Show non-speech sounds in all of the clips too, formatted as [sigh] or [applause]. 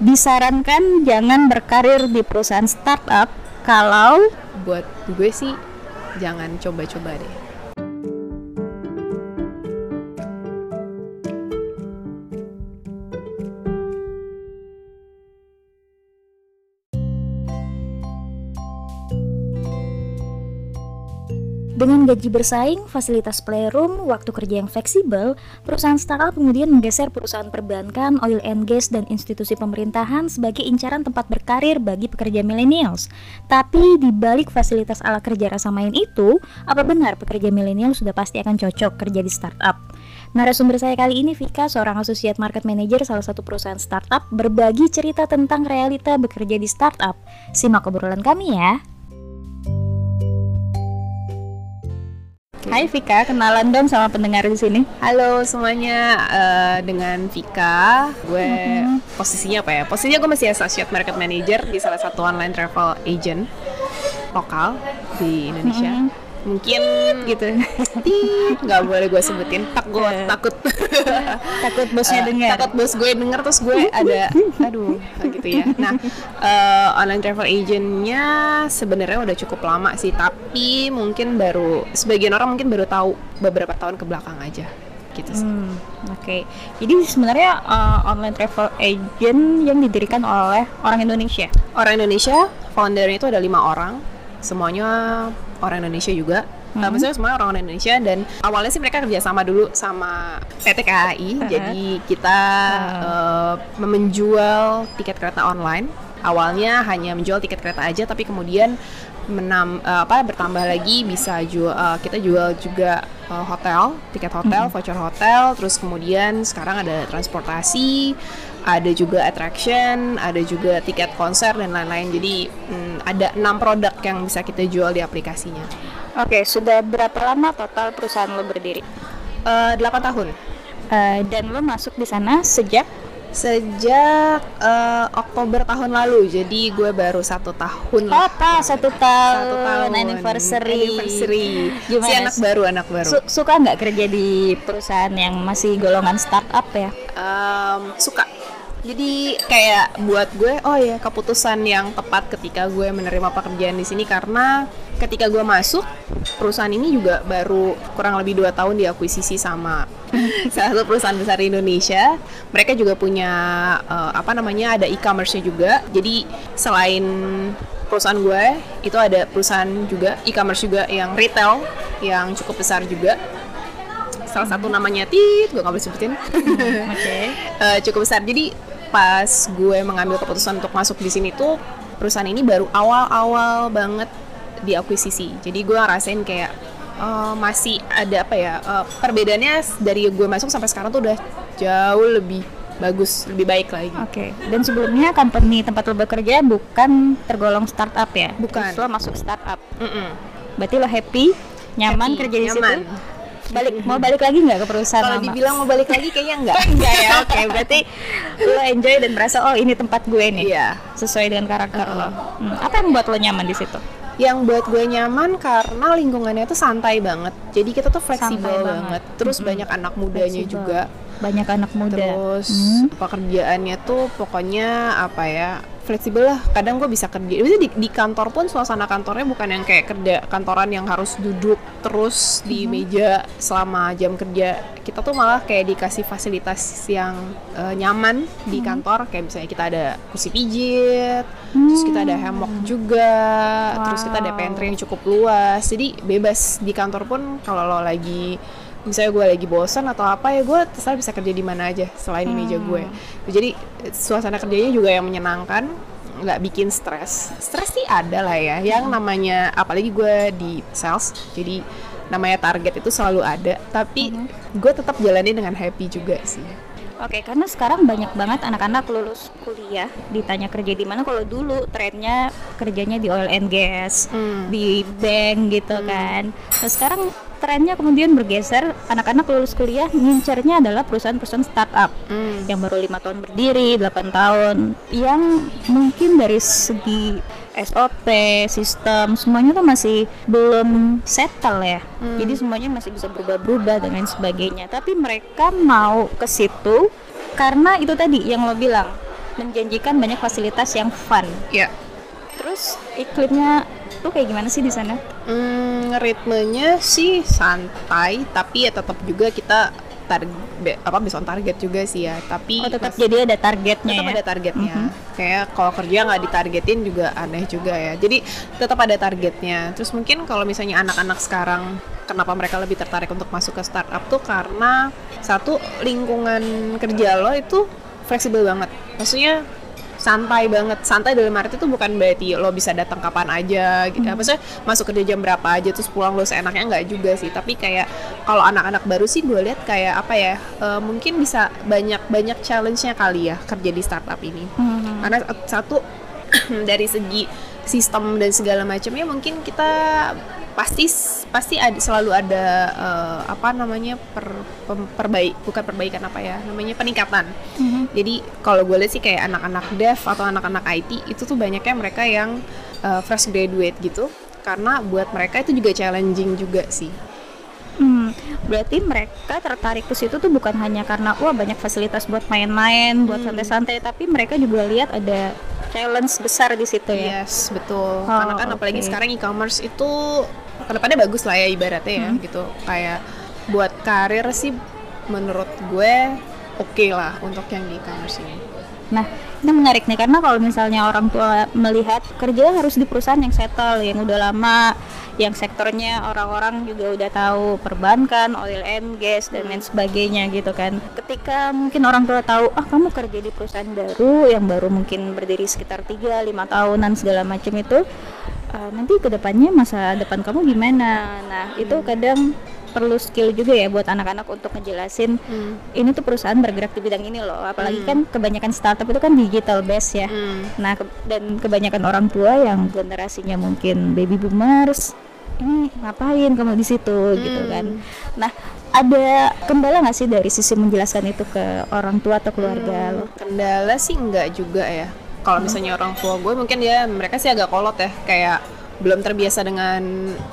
disarankan jangan berkarir di perusahaan startup kalau buat gue sih jangan coba-coba deh Dengan gaji bersaing, fasilitas playroom, waktu kerja yang fleksibel, perusahaan startup kemudian menggeser perusahaan perbankan, oil and gas, dan institusi pemerintahan sebagai incaran tempat berkarir bagi pekerja millennials. Tapi di balik fasilitas ala kerja rasa main itu, apa benar pekerja milenial sudah pasti akan cocok kerja di startup? Narasumber saya kali ini Vika, seorang associate market manager salah satu perusahaan startup, berbagi cerita tentang realita bekerja di startup. Simak obrolan kami ya. Hai Vika, kenalan dong sama pendengar di sini. Halo semuanya, uh, dengan Vika, gue mm-hmm. posisinya apa ya? Posisinya gue masih associate market manager di salah satu online travel agent lokal di Indonesia. Mm-hmm mungkin gitu nggak boleh gue sebutin takut yeah. takut takut bosnya uh, dengar takut bos gue denger terus gue ada aduh gitu ya nah uh, online travel agentnya sebenarnya udah cukup lama sih tapi mungkin baru sebagian orang mungkin baru tahu beberapa tahun ke belakang aja gitu sih. Hmm, Oke, okay. jadi sebenarnya uh, online travel agent yang didirikan oleh orang Indonesia. Orang Indonesia, foundernya itu ada lima orang, semuanya orang Indonesia juga hmm. uh, maksudnya semua orang Indonesia dan awalnya sih mereka kerjasama dulu sama PT KAI uh-huh. jadi kita. Uh, menjual tiket kereta online awalnya hanya menjual tiket kereta aja tapi kemudian menam uh, apa bertambah lagi bisa jual uh, kita jual juga uh, hotel tiket hotel -hmm. voucher hotel terus kemudian sekarang ada transportasi ada juga attraction, ada juga tiket konser dan lain-lain. Jadi hmm, ada enam produk yang bisa kita jual di aplikasinya. Oke, sudah berapa lama total perusahaan lo berdiri? Uh, 8 tahun. Uh, dan lo masuk di sana sejak? Sejak uh, Oktober tahun lalu, jadi gue baru satu tahun. Oh, apa satu tahun? Satu tahun. Anniversary. Anniversary. Gimana? Si anak baru, anak baru. Su suka nggak kerja di perusahaan yang masih golongan startup ya? Um, suka jadi kayak buat gue oh ya keputusan yang tepat ketika gue menerima pekerjaan di sini karena ketika gue masuk perusahaan ini juga baru kurang lebih dua tahun diakuisisi sama [laughs] salah satu perusahaan besar di Indonesia mereka juga punya uh, apa namanya ada e-commerce-nya juga jadi selain perusahaan gue itu ada perusahaan juga e-commerce juga yang retail yang cukup besar juga salah satu namanya Tit, gue gak boleh sebutin. Oke. Okay. [laughs] uh, cukup besar. Jadi pas gue mengambil keputusan untuk masuk di sini tuh perusahaan ini baru awal-awal banget diakuisisi. Jadi gue ngerasain kayak uh, masih ada apa ya uh, perbedaannya dari gue masuk sampai sekarang tuh udah jauh lebih bagus, lebih baik lagi. Oke. Okay. Dan sebelumnya company tempat lo bekerja bukan tergolong startup ya? Bukan. Terus lo masuk startup. Mm -mm. Berarti lo happy, nyaman happy, kerja di nyaman. situ? Balik mau balik lagi nggak ke perusahaan kalau dibilang mau balik lagi kayaknya enggak enggak [laughs] ya oke. Okay, berarti lo enjoy dan merasa oh ini tempat gue nih. Iya. Sesuai dengan karakter uh -huh. lo hmm, apa yang membuat lo nyaman di situ? Yang buat gue nyaman karena lingkungannya tuh santai banget. Jadi kita tuh fleksibel banget. banget. Terus -hmm. banyak anak mudanya flexible. juga banyak anak muda terus hmm. pekerjaannya tuh pokoknya apa ya fleksibel lah kadang gue bisa kerja di, di kantor pun suasana kantornya bukan yang kayak kerja kantoran yang harus duduk terus di hmm. meja selama jam kerja kita tuh malah kayak dikasih fasilitas yang uh, nyaman hmm. di kantor kayak misalnya kita ada kursi pijit hmm. terus kita ada hammock juga wow. terus kita ada pantry yang cukup luas jadi bebas di kantor pun kalau lo lagi misalnya gue lagi bosan atau apa ya gue terserah bisa kerja di mana aja selain hmm. di meja gue jadi suasana kerjanya juga yang menyenangkan nggak bikin stres stres sih ada lah ya yang hmm. namanya apalagi gue di sales jadi namanya target itu selalu ada tapi hmm. gue tetap jalani dengan happy juga sih Oke, karena sekarang banyak banget anak-anak lulus kuliah ditanya kerja di mana. Kalau dulu trennya kerjanya di oil and gas, hmm. di bank gitu hmm. kan. Nah sekarang trennya kemudian bergeser anak-anak lulus kuliah ngincernya adalah perusahaan-perusahaan startup hmm. yang baru lima tahun berdiri 8 tahun yang mungkin dari segi SOP sistem semuanya tuh masih belum settle ya hmm. jadi semuanya masih bisa berubah-berubah dan lain sebagainya tapi mereka mau ke situ karena itu tadi yang lo bilang menjanjikan banyak fasilitas yang fun. ya Terus iklimnya tuh kayak gimana sih di sana? Hmm, ritmenya sih santai, tapi ya tetap juga kita target apa bisa on target juga sih ya. Tapi Oh tetap mas- jadi ada targetnya tetap ya. ada targetnya. Mhm. Kayak kalau kerja nggak ditargetin juga aneh juga ya. Jadi tetap ada targetnya. Terus mungkin kalau misalnya anak-anak sekarang kenapa mereka lebih tertarik untuk masuk ke startup tuh karena satu lingkungan kerja lo itu fleksibel banget. Maksudnya santai banget. Santai dalam arti itu bukan berarti lo bisa datang kapan aja gitu. Maksudnya masuk kerja jam berapa aja terus pulang lo seenaknya nggak juga sih. Tapi kayak kalau anak-anak baru sih gue lihat kayak apa ya eh, mungkin bisa banyak banyak challenge-nya kali ya kerja di startup ini. Mhm. karena satu [clears throat] dari segi sistem dan segala macamnya mungkin kita pasti pasti ada selalu ada eh, apa namanya per, pem- perbaik bukan perbaikan apa ya namanya peningkatan Mhm. jadi kalau gue lihat sih kayak anak-anak dev atau anak-anak IT itu tuh banyaknya mereka yang uh, fresh graduate gitu karena buat mereka itu juga challenging juga sih. Hmm, berarti mereka tertarik ke situ tuh bukan hanya karena wah banyak fasilitas buat main-main, buat santai-santai, tapi mereka juga lihat ada challenge besar di situ ya. Yes, betul. Oh, karena kan apalagi oke. sekarang e-commerce itu ke depannya bagus lah ya ibaratnya ya gitu. Kayak buat karir sih menurut gue oke lah untuk yang di e-commerce ini. Nah, ini menarik nih karena kalau misalnya orang tua melihat kerja harus di perusahaan yang settle, yang udah lama, yang sektornya orang-orang juga udah tahu perbankan, oil and gas dan lain sebagainya gitu kan. Ketika mungkin orang tua tahu, ah kamu kerja di perusahaan baru yang baru mungkin berdiri sekitar 3 5 tahunan segala macam itu eh, nanti ke depannya masa depan kamu gimana? Nah, itu kadang perlu skill juga ya buat anak-anak untuk ngejelasin Hmm. ini tuh perusahaan bergerak di bidang ini loh. Apalagi kan kebanyakan startup itu kan digital base ya. Hmm. nah ke- dan kebanyakan orang tua yang generasinya mungkin baby boomers ini ngapain kamu di situ? Gitu kan. Nah ada kendala nggak sih dari sisi menjelaskan itu ke orang tua atau keluarga lo? Kendala sih enggak juga ya. Kalau misalnya orang tua gue mungkin ya mereka sih agak kolot ya. Kayak belum terbiasa dengan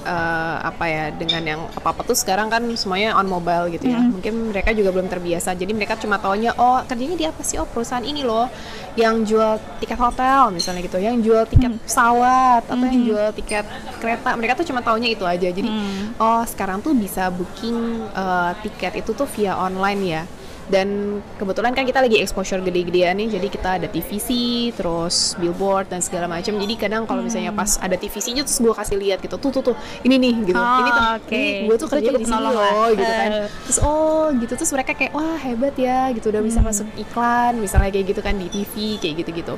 eh, apa ya dengan yang apa apa tuh sekarang kan semuanya on mobile gitu ya. Mungkin mereka juga belum terbiasa. Jadi mereka cuma taunya oh kerjanya di apa sih? Oh perusahaan ini loh yang jual tiket hotel misalnya gitu. Yang jual tiket pesawat atau yang jual tiket kereta. Mereka tuh cuma taunya itu aja. Jadi Hmm. oh sekarang tuh bisa booking eh, tiket itu tuh via online ya dan kebetulan kan kita lagi exposure gede-gedean nih jadi kita ada TVC terus billboard dan segala macam. Jadi kadang kalau misalnya pas ada TVC-nya terus gue kasih lihat gitu tuh tuh tuh ini nih gitu. Oh, ini tuh oke. gue tuh kerja di sini loh gitu kan. Eh. terus oh gitu. Terus mereka kayak wah hebat ya gitu. Udah bisa masuk iklan misalnya kayak gitu kan di TV kayak gitu-gitu.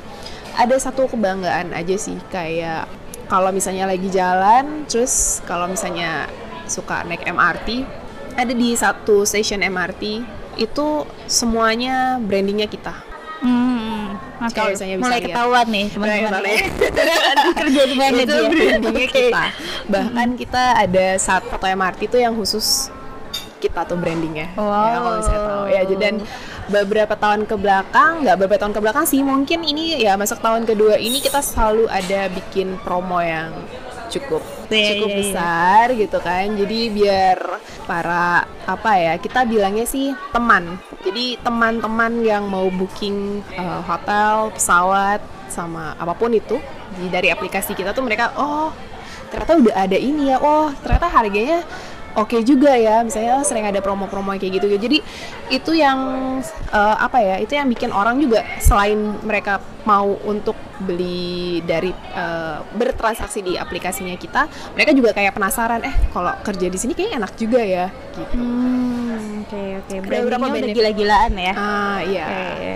Ada satu kebanggaan aja sih kayak kalau misalnya lagi jalan terus kalau misalnya suka naik MRT ada di satu stasiun MRT itu semuanya brandingnya kita. Hmm, oke. Kalau misalnya bisa mulai ketahuan nih teman-teman. [laughs] kerja di mana itu brandingnya kita. Bahkan kita ada satu MRT tuh yang khusus kita tuh brandingnya. Ya kalau bisa tahu. Ya jadi dan beberapa tahun ke belakang nggak beberapa tahun ke belakang sih mungkin ini ya masuk tahun kedua ini kita selalu ada bikin promo yang cukup Iya, cukup iya, iya. besar gitu kan. Jadi biar para apa ya kita bilangnya sih teman. Jadi teman-teman yang mau booking uh, hotel pesawat sama apa pun itu di- dari aplikasi kita tuh mereka oh ternyata udah ada ini ya. Oh ternyata harganya oke juga ya misalnya sering ada promo-promo kayak gitu jadi itu yang uh, apa ya itu yang bikin orang juga selain mereka mau untuk beli dari uh, bertransaksi di aplikasinya kita mereka juga kayak penasaran eh kalau kerja di sini kayaknya enak juga ya gitu Hmm, oke oke. beberapa Brandingnya udah gila-gilaan ya. ah iya Oke.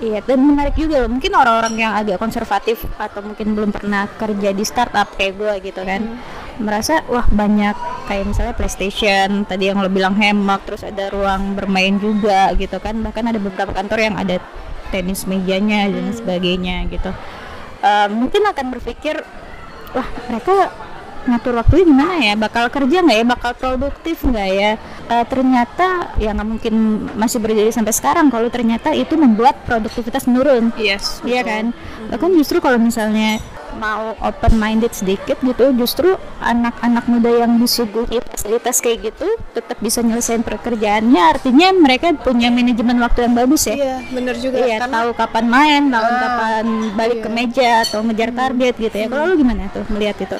Iya, dan menarik juga loh. Mungkin orang-orang yang agak konservatif atau mungkin belum pernah kerja di startup kayak gue gitu kan, merasa wah banyak kayak misalnya PlayStation, tadi yang lo bilang hemat, terus ada ruang bermain juga gitu kan. Bahkan ada beberapa kantor yang ada tenis mejanya dan sebagainya gitu. Eh, mungkin akan berpikir, wah mereka ngatur waktunya gimana ya? Bakal kerja nggak ya? Bakal produktif nggak ya? Eh, ternyata ya nggak mungkin masih berdiri sampai sekarang kalau ternyata itu membuat produktivitas menurun. Yes Iya kan? Bahkan justru kalau misalnya mau open minded sedikit gitu justru anak-anak muda yang disuguhi fasilitas kayak gitu tetap bisa nyelesain pekerjaannya. Artinya mereka punya manajemen waktu yang bagus ya? Iya bener juga. Iya karena tahu kapan main tahu Ah, kapan balik iya. ke meja atau ngejar target gitu ya. Kalau lu gimana tuh melihat itu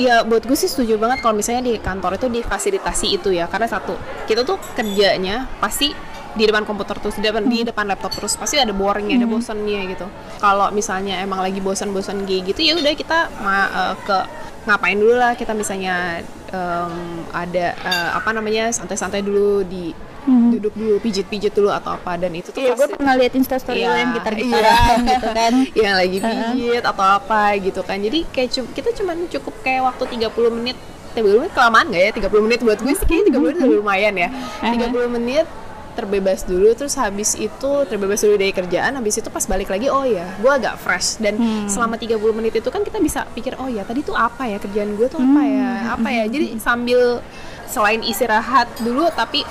Iya, buat gue sih setuju banget kalau misalnya di kantor itu difasilitasi itu ya, karena satu kita tuh kerjanya pasti di depan komputer terus di depan di depan laptop terus. Pasti ada boringnya, ada bosannya gitu. Kalau misalnya emang lagi bosan-bosan gitu ya udah kita ma- eh, ke ngapain dulu lah kita misalnya em, ada eh, apa namanya santai-santai dulu di duduk dulu pijit-pijit dulu atau apa dan itu tuh iya gue pernah lihat instastory Iya, lo yang gitar-gitaran iya. gitu kan. [laughs] Yang lagi pijit atau apa gitu kan. Jadi kayak cu- kita cuman cukup kayak waktu 30 menit. 30 menit kelamaan nggak ya? 30 menit buat gue sih kayaknya 30 menit udah lumayan ya. 30 menit terbebas dulu terus habis itu terbebas dulu dari kerjaan habis itu pas balik lagi oh ya gue agak fresh. Dan selama 30 menit itu kan kita bisa pikir oh ya tadi tuh apa ya kerjaan gue tuh apa ya? Apa ya? Jadi sambil selain istirahat dulu tapi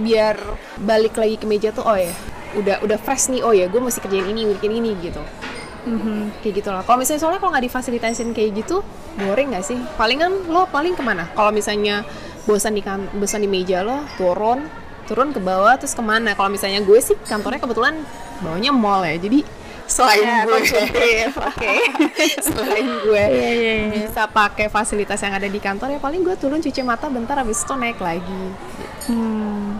biar balik lagi ke meja tuh oh ya udah udah fresh nih oh ya gue mesti kerjain ini bikin ini gitu. Kayak gitu lah. Kalau misalnya soalnya kalau nggak difasilitasin kayak gitu boring nggak sih? Palingan lo paling ke mana? Kalau misalnya bosan di kan bosan di meja lo turun turun ke bawah terus ke mana? Kalau misalnya gue sih kantornya kebetulan bawahnya mall ya jadi selain Ya, gue [laughs] oke [laughs] selain gue Iya, iya, iya. bisa pakai fasilitas yang ada di kantor ya paling gue turun cuci mata bentar habis itu naik lagi Hmm.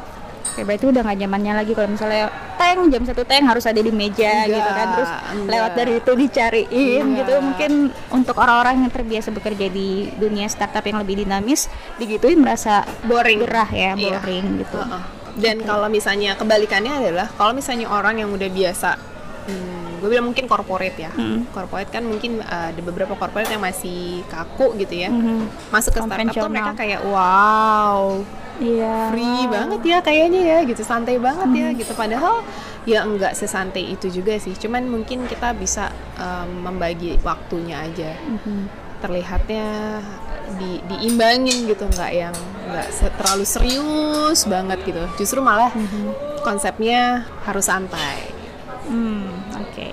Oke, berarti udah nggak zamannya lagi kalau misalnya tank jam satu tank harus ada di meja Enggak, gitu kan terus enggak. lewat dari itu dicariin Enggak. gitu mungkin untuk orang-orang yang terbiasa bekerja di dunia startup yang lebih dinamis digituin merasa boring gerah ya Iya. boring gitu Heeh. Dan kalau misalnya kebalikannya adalah kalau misalnya orang yang udah biasa, hmm, gue bilang mungkin corporate ya. Mm. Corporate kan mungkin uh, ada beberapa corporate yang masih kaku gitu ya. Mhm. Masuk ke startup tuh mereka kayak wow, iya free banget ya kayaknya ya gitu, santai banget ya gitu. Padahal ya enggak sesantai itu juga sih. Cuman mungkin kita bisa um, membagi waktunya aja. Mhm. terlihatnya di diimbangin gitu nggak yang nggak se- terlalu serius banget gitu justru malah konsepnya harus santai Hmm, oke.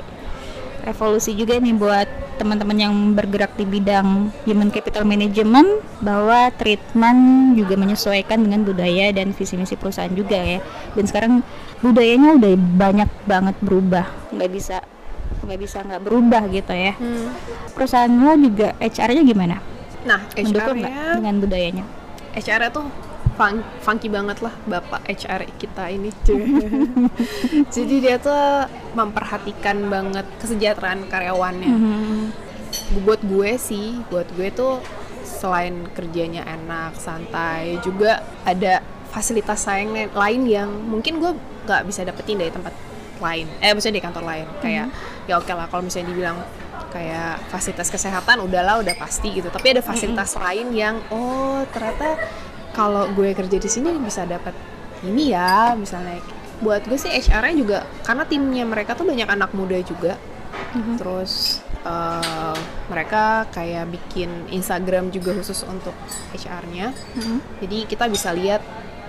Revolusi juga nih buat teman-teman yang bergerak di bidang human capital management bahwa treatment juga menyesuaikan dengan budaya dan visi misi perusahaan juga ya. Dan sekarang budayanya udah banyak banget berubah, nggak bisa nggak bisa nggak berubah gitu ya. Perusahaan lo juga HR-nya gimana? nah HR-nya dengan budayanya? HR tuh fun- funky banget lah bapak HR kita ini. [laughs] Jadi dia tuh memperhatikan banget kesejahteraan karyawannya. Mhm. buat gue sih buat gue tuh selain kerjanya enak santai juga ada fasilitas lain lain yang mungkin gue nggak bisa dapetin dari tempat lain. Eh maksudnya di kantor lain. Kayak ya oke lah kalau misalnya dibilang kayak fasilitas kesehatan udahlah udah pasti gitu. Tapi ada fasilitas lain yang oh ternyata kalau gue kerja di sini bisa dapat ini ya misalnya. Buat gue sih HR-nya juga karena timnya mereka tuh banyak anak muda juga. Terus eh, mereka kayak bikin Instagram juga khusus untuk HR-nya Mhm. jadi kita bisa lihat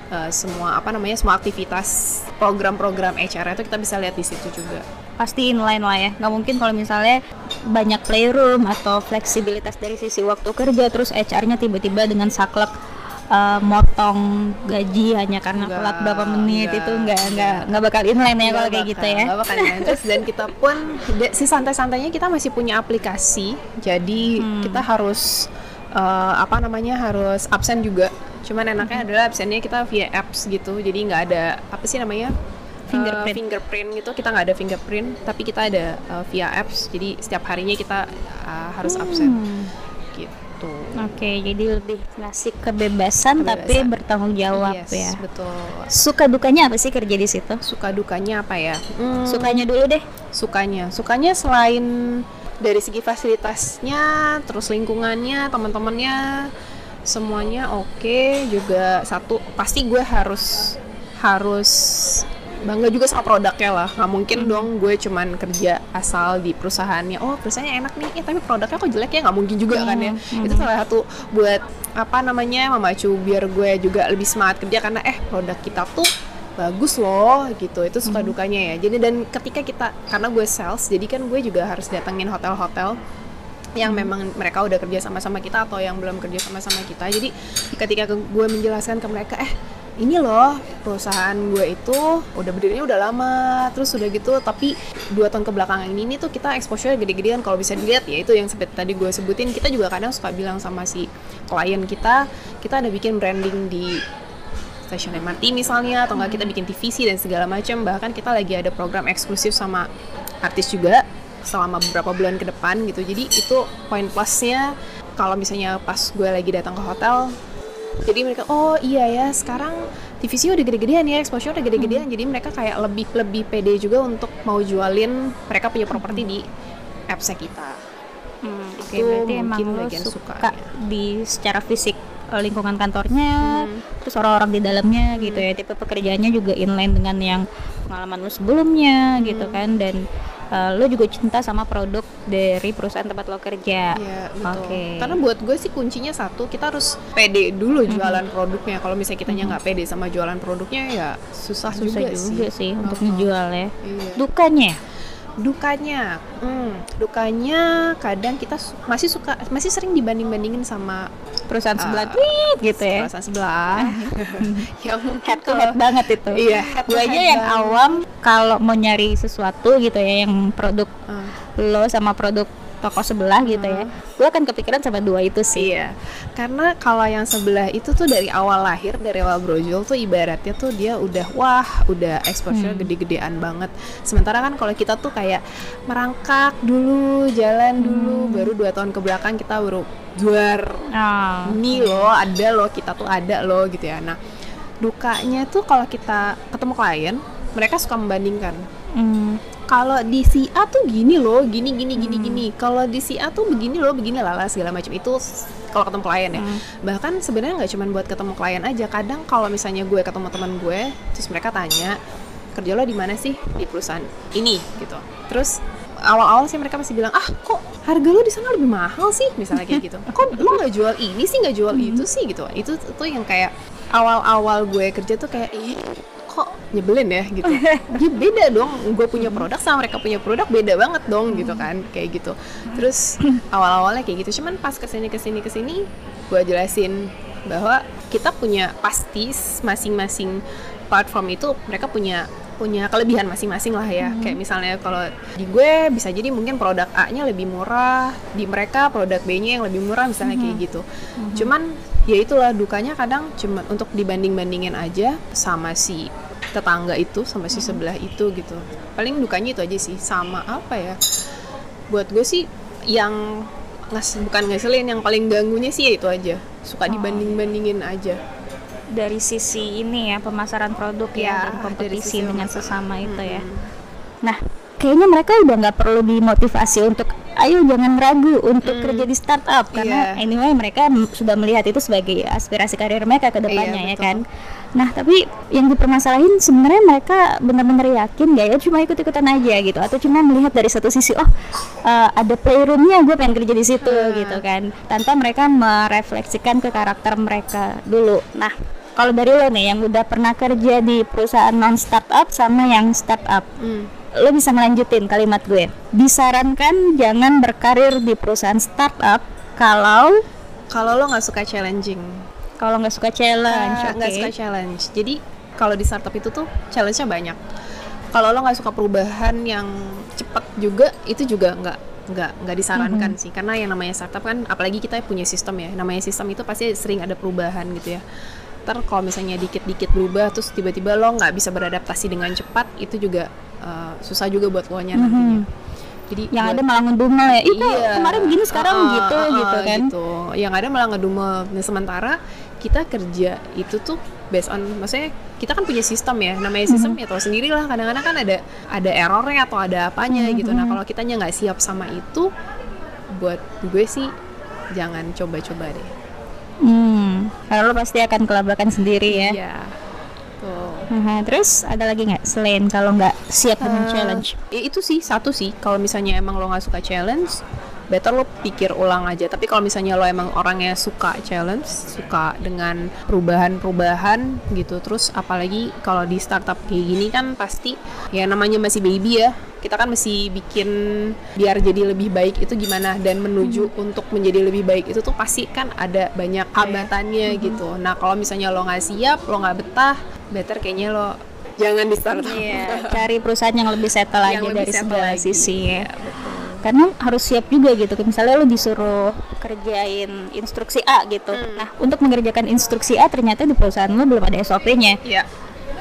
eh, semua apa namanya semua aktivitas program-program HR itu kita bisa lihat di situ juga. Pasti inline lah ya. Nggak mungkin kalau misalnya banyak playroom atau fleksibilitas dari sisi waktu kerja terus HR-nya tiba-tiba dengan saklek uh, motong gaji hanya karena Nggak, telat berapa menit nggak, itu nggak nggak nggak bakal inline ya kalau kayak gitu ya Gak bakal inline. Terus dan kita pun si santai-santainya kita masih punya aplikasi. Jadi Hmm. kita harus eh, apa namanya harus absen juga. Cuman enaknya Hmm. adalah absennya kita via apps gitu. Jadi nggak ada apa sih namanya Eh, Fingerprint. fingerprint gitu. Kita nggak ada fingerprint, tapi kita ada eh, via apps. Jadi setiap harinya kita eh, harus absen Hmm. Gitu. Oke, jadi lebih ngasih kebebasan, tapi Kebebasan. bertanggung jawab Yes, ya. betul. Suka dukanya apa sih kerja di situ? Suka dukanya apa ya? Hmm, Sukanya dulu deh. sukanya sukanya selain dari segi fasilitasnya terus lingkungannya teman-temannya semuanya oke juga satu pasti gue harus harus bangga juga sama produknya lah. Nggak mungkin dong gue cuman kerja asal di perusahaannya. Oh perusahaannya enak nih. Eh tapi produknya kok jelek ya? Nggak mungkin juga kan ya. Itu salah satu buat apa namanya memacu biar gue juga lebih semangat kerja karena eh produk kita tuh bagus loh gitu. Itu suka dukanya ya. Jadi dan ketika kita karena gue sales jadi kan gue juga harus datengin hotel-hotel yang memang mereka udah kerja sama-sama kita atau yang belum kerja sama-sama kita. Jadi ketika gue menjelaskan ke mereka eh ini loh perusahaan gue itu udah berdirinya udah lama terus udah gitu tapi dua tahun kebelakangan ini nih tuh kita exposure gede-gedean. Kalau bisa dilihat ya itu yang seperti tadi gue sebutin kita juga kadang suka bilang sama si klien kita kita ada bikin branding di stasiun MRT misalnya atau enggak kita bikin TVC dan segala macam bahkan kita lagi ada program eksklusif sama artis juga selama beberapa bulan ke depan gitu. Jadi itu poin plusnya. Kalau misalnya pas gue lagi datang ke hotel jadi mereka oh iya ya sekarang TVC udah gede-gedean ya exposure udah gede-gedean hmm. jadi mereka kayak lebih lebih pede juga untuk mau jualin mereka punya properti hmm. di appsnya kita hmm, oke okay, berarti emang lo suka suka di secara fisik eh, lingkungan kantornya hmm. terus orang-orang di dalamnya hmm. gitu ya tipe pekerjaannya juga inline dengan yang pengalaman lo sebelumnya hmm. gitu kan dan uh, lo juga cinta sama produk dari perusahaan tempat lo kerja. Iya, betul. Okay. Karena buat gue sih kuncinya satu, kita harus pede dulu jualan mm-hmm. produknya. Kalau misalnya kita nggak mm-hmm. pede sama jualan produknya ya susah, susah juga, juga sih, sih untuk uh-huh. ngejual ya. Iya. Dukanya dukanya. Hmm, dukanya kadang kita su masih suka masih sering dibanding bandingin sama perusahaan uh, sebelah. Tweet gitu ya. perusahaan sebelah. [laughs] Yang head to head banget itu. Iya gue aja yang awam kalau mau nyari sesuatu gitu ya yang produk uh. lo sama produk toko sebelah gitu ya hmm. gue akan kepikiran sama dua itu sih iya karena kalau yang sebelah itu tuh dari awal lahir dari awal brojol tuh ibaratnya tuh dia udah wah udah exposure hmm. gede-gedean banget sementara kan kalau kita tuh kayak merangkak dulu jalan hmm. dulu baru dua tahun ke belakang kita baru juar oh. ini loh ada loh kita tuh ada loh gitu ya nah dukanya tuh kalau kita ketemu klien mereka suka membandingkan hmm kalau di si A tuh gini loh, gini gini gini hmm. gini. Kalau di si A tuh begini loh, begini lala segala macam itu kalau ketemu klien ya. Hmm. Bahkan sebenarnya nggak cuma buat ketemu klien aja. Kadang kalau misalnya gue ketemu teman gue, terus mereka tanya kerja lo di mana sih di perusahaan ini gitu. Terus awal-awal sih mereka masih bilang ah kok harga lo di sana lebih mahal sih misalnya kayak gitu. Kok lo nggak jual ini sih nggak jual hmm. itu sih gitu. Itu tuh yang kayak awal-awal gue kerja tuh kayak ih kok nyebelin ya gitu [laughs] ya beda dong gue punya produk sama mereka punya produk beda banget dong gitu kan kayak gitu terus awal-awalnya kayak gitu cuman pas ke sini ke sini ke sini gue jelasin bahwa kita punya pasti masing-masing platform itu mereka punya punya kelebihan masing-masing lah ya. Mm-hmm. Kayak misalnya kalau di gue bisa jadi mungkin produk A-nya lebih murah, di mereka produk B-nya yang lebih murah misalnya mm-hmm. kayak gitu. Mm-hmm. Cuman ya itulah dukanya kadang cuma untuk dibanding-bandingin aja sama si tetangga itu sama si sebelah itu gitu. Paling dukanya itu aja sih sama apa ya? Buat gue sih yang ngas bukan ngeselin yang paling ganggunya sih ya itu aja. Suka oh. dibanding-bandingin aja. Dari sisi ini ya pemasaran produk ya, ya dan kompetisi dengan sesama itu ya. Nah kayaknya mereka udah nggak perlu dimotivasi untuk ayo jangan ragu untuk hmm. kerja di startup karena yeah. anyway mereka sudah melihat itu sebagai aspirasi karir mereka ke depannya yeah, ya kan. Nah, tapi yang dipermasalahin sebenarnya mereka benar-benar yakin gak ya cuma ikut-ikutan aja gitu atau cuma melihat dari satu sisi oh uh, ada playroomnya gue pengen kerja di situ hmm. gitu kan tanpa mereka merefleksikan ke karakter mereka dulu. Nah, kalau dari lo nih yang udah pernah kerja di perusahaan non startup sama yang startup. Hmm lo bisa melanjutin kalimat gue. Disarankan jangan berkarir di perusahaan startup kalau kalau lo nggak suka challenging. Kalau nggak suka challenge nggak okay. suka challenge. Jadi kalau di startup itu tuh challenge-nya banyak. Kalau lo nggak suka perubahan yang cepat juga itu juga nggak nggak nggak disarankan mm -hmm. sih. Karena yang namanya startup kan apalagi kita punya sistem ya. Namanya sistem itu pasti sering ada perubahan gitu ya ter kalau misalnya dikit-dikit berubah terus tiba-tiba lo nggak bisa beradaptasi dengan cepat itu juga uh, susah juga buat lo nya nantinya. Mm -hmm. Jadi yang buat, ada malah ngedumel ya. Itu iya, kemarin begini sekarang uh, gitu uh, gitu kan. Gitu. Yang ada malah ngedumel. Nah, sementara kita kerja itu tuh based on maksudnya kita kan punya sistem ya. Namanya sistem mm -hmm. ya tau sendiri lah kadang-kadang kan ada ada errornya atau ada apanya mm -hmm. gitu. Nah, kalau kitanya nggak siap sama itu buat gue sih jangan coba-coba deh. Karena lo pasti akan kelabakan sendiri ya. Iya Tuh. Nah, terus ada lagi nggak selain kalau nggak siap dengan uh, challenge? Ya itu sih satu sih. Kalau misalnya emang lo nggak suka challenge, better lo pikir ulang aja. Tapi kalau misalnya lo emang orangnya suka challenge suka dengan perubahan-perubahan gitu terus apalagi kalau di startup kayak gini kan pasti ya namanya masih baby ya kita kan mesti bikin biar jadi lebih baik itu gimana? Dan menuju hmm. untuk menjadi lebih baik itu tuh pasti kan ada banyak hambatannya hmm. gitu. Nah kalau misalnya lo nggak siap lo nggak betah better kayaknya lo jangan di startup. Iya, [laughs] cari perusahaan yang lebih settle yang aja lebih dari segala sisi. Ya, karena harus siap juga gitu misalnya lo disuruh kerjain instruksi A gitu hmm. nah untuk mengerjakan instruksi A ternyata di perusahaan lo belum ada SOP-nya yeah.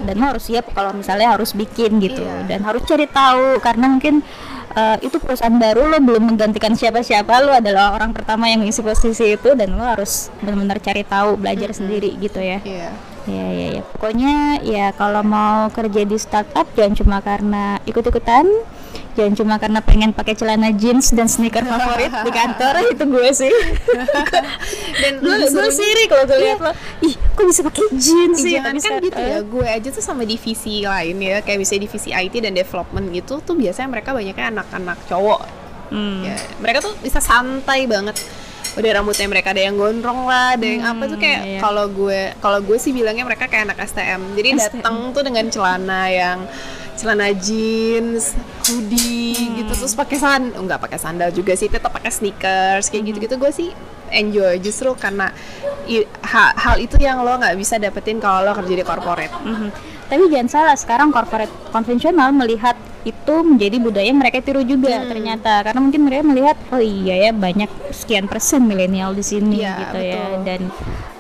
dan lo harus siap kalau misalnya harus bikin gitu yeah. dan harus cari tahu karena mungkin uh, itu perusahaan baru lo belum menggantikan siapa-siapa lo adalah orang pertama yang ngisi posisi itu dan lo harus benar-benar cari tahu belajar -hmm. sendiri gitu ya yeah. Ya ya ya pokoknya ya kalau mau kerja di startup jangan cuma karena ikut-ikutan jangan cuma karena pengen pakai celana jeans dan sneaker favorit di kantor [laughs] itu gue sih. [laughs] Dan gue gue siri kalau gue lihat lo ih kok bisa pakai jeans sih? jangan kan gitu ya. gue aja tuh sama divisi lain ya kayak misalnya divisi IT dan development gitu tuh biasanya mereka banyaknya anak-anak cowok. Hmm. ya, mereka tuh bisa santai banget udah rambutnya mereka ada yang gondrong lah ada yang hmm, apa tuh kayak iya. kalau gue kalau gue sih bilangnya mereka kayak anak STM jadi datang tuh dengan celana yang celana jeans, hoodie hmm. gitu terus pakai san enggak pakai sandal juga sih tetap pakai sneakers kayak hmm. gitu-gitu gue sih enjoy justru karena i, ha, hal itu yang lo nggak bisa dapetin kalau lo kerja di corporate. Hmm. Tapi jangan salah sekarang corporate konvensional melihat itu menjadi budaya mereka tiru juga hmm. ternyata karena mungkin mereka melihat oh iya ya banyak sekian persen milenial di sini ya, gitu ya. betul. ya dan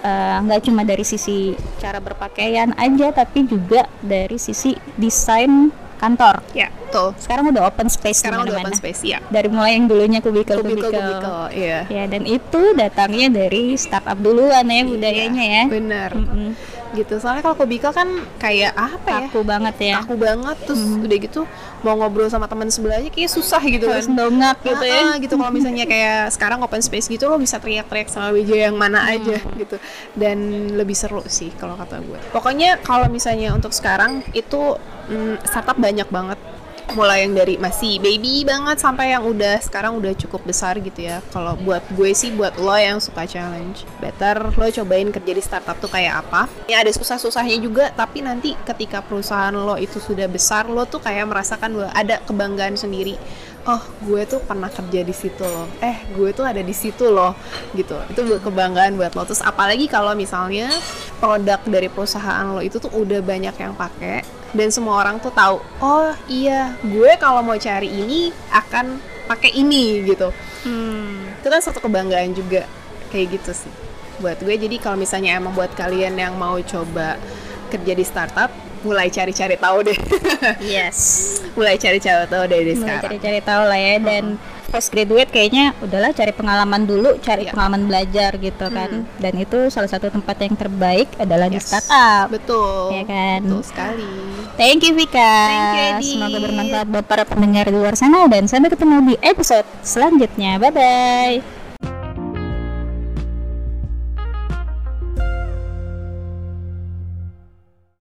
eh, nggak uh, cuma dari sisi cara berpakaian aja tapi juga dari sisi desain kantor. Ya, tuh. Sekarang udah open space Sekarang udah open space, ya. Dari mulai yang dulunya kubikel kubikel. Kubikel, iya. Ya, dan itu datangnya dari startup duluan ya budayanya iya, ya. Bener. Mm -mm gitu. Soalnya kalau Kobika kan kayak apa ya? Kaku banget ya. Kaku banget terus hmm. udah gitu mau ngobrol sama teman sebelahnya kayak susah gitu Harus kan. dongak gitu ya. ah, gitu. Kalau misalnya kayak sekarang open space gitu lo bisa teriak-teriak sama BJ yang mana hmm. aja gitu. Dan lebih seru sih kalau kata gue. Pokoknya kalau misalnya untuk sekarang itu mm, startup banyak banget mulai yang dari masih baby banget sampai yang udah sekarang udah cukup besar gitu ya. Kalau buat gue sih buat lo yang suka challenge better lo cobain kerja di startup tuh kayak apa. Ya ada susah-susahnya juga tapi nanti ketika perusahaan lo itu sudah besar lo tuh kayak merasakan ada kebanggaan sendiri oh gue tuh pernah kerja di situ loh. Eh gue tuh ada di situ loh gitu. Itu kebanggaan buat lo. Terus apalagi kalau misalnya produk dari perusahaan lo itu tuh udah banyak yang pakai dan semua orang tuh tahu oh iya gue kalau mau cari ini akan pakai ini gitu. Hmm. itu kan satu kebanggaan juga kayak gitu sih. Buat gue jadi kalau misalnya emang buat kalian yang mau coba kerja di startup mulai cari-cari tahu deh. yes. [laughs] mulai cari-cari tahu deh dari mulai cari-cari tahu lah ya dan fresh graduate kayaknya udahlah cari pengalaman dulu, cari yeah. pengalaman belajar gitu kan. hmm. kan. Dan itu salah satu tempat yang terbaik adalah yes. di startup. Betul. Ya kan. Betul sekali. Thank you Vika. Thank you Edi. Semoga bermanfaat buat para pendengar di luar sana dan sampai ketemu di episode selanjutnya. Bye bye.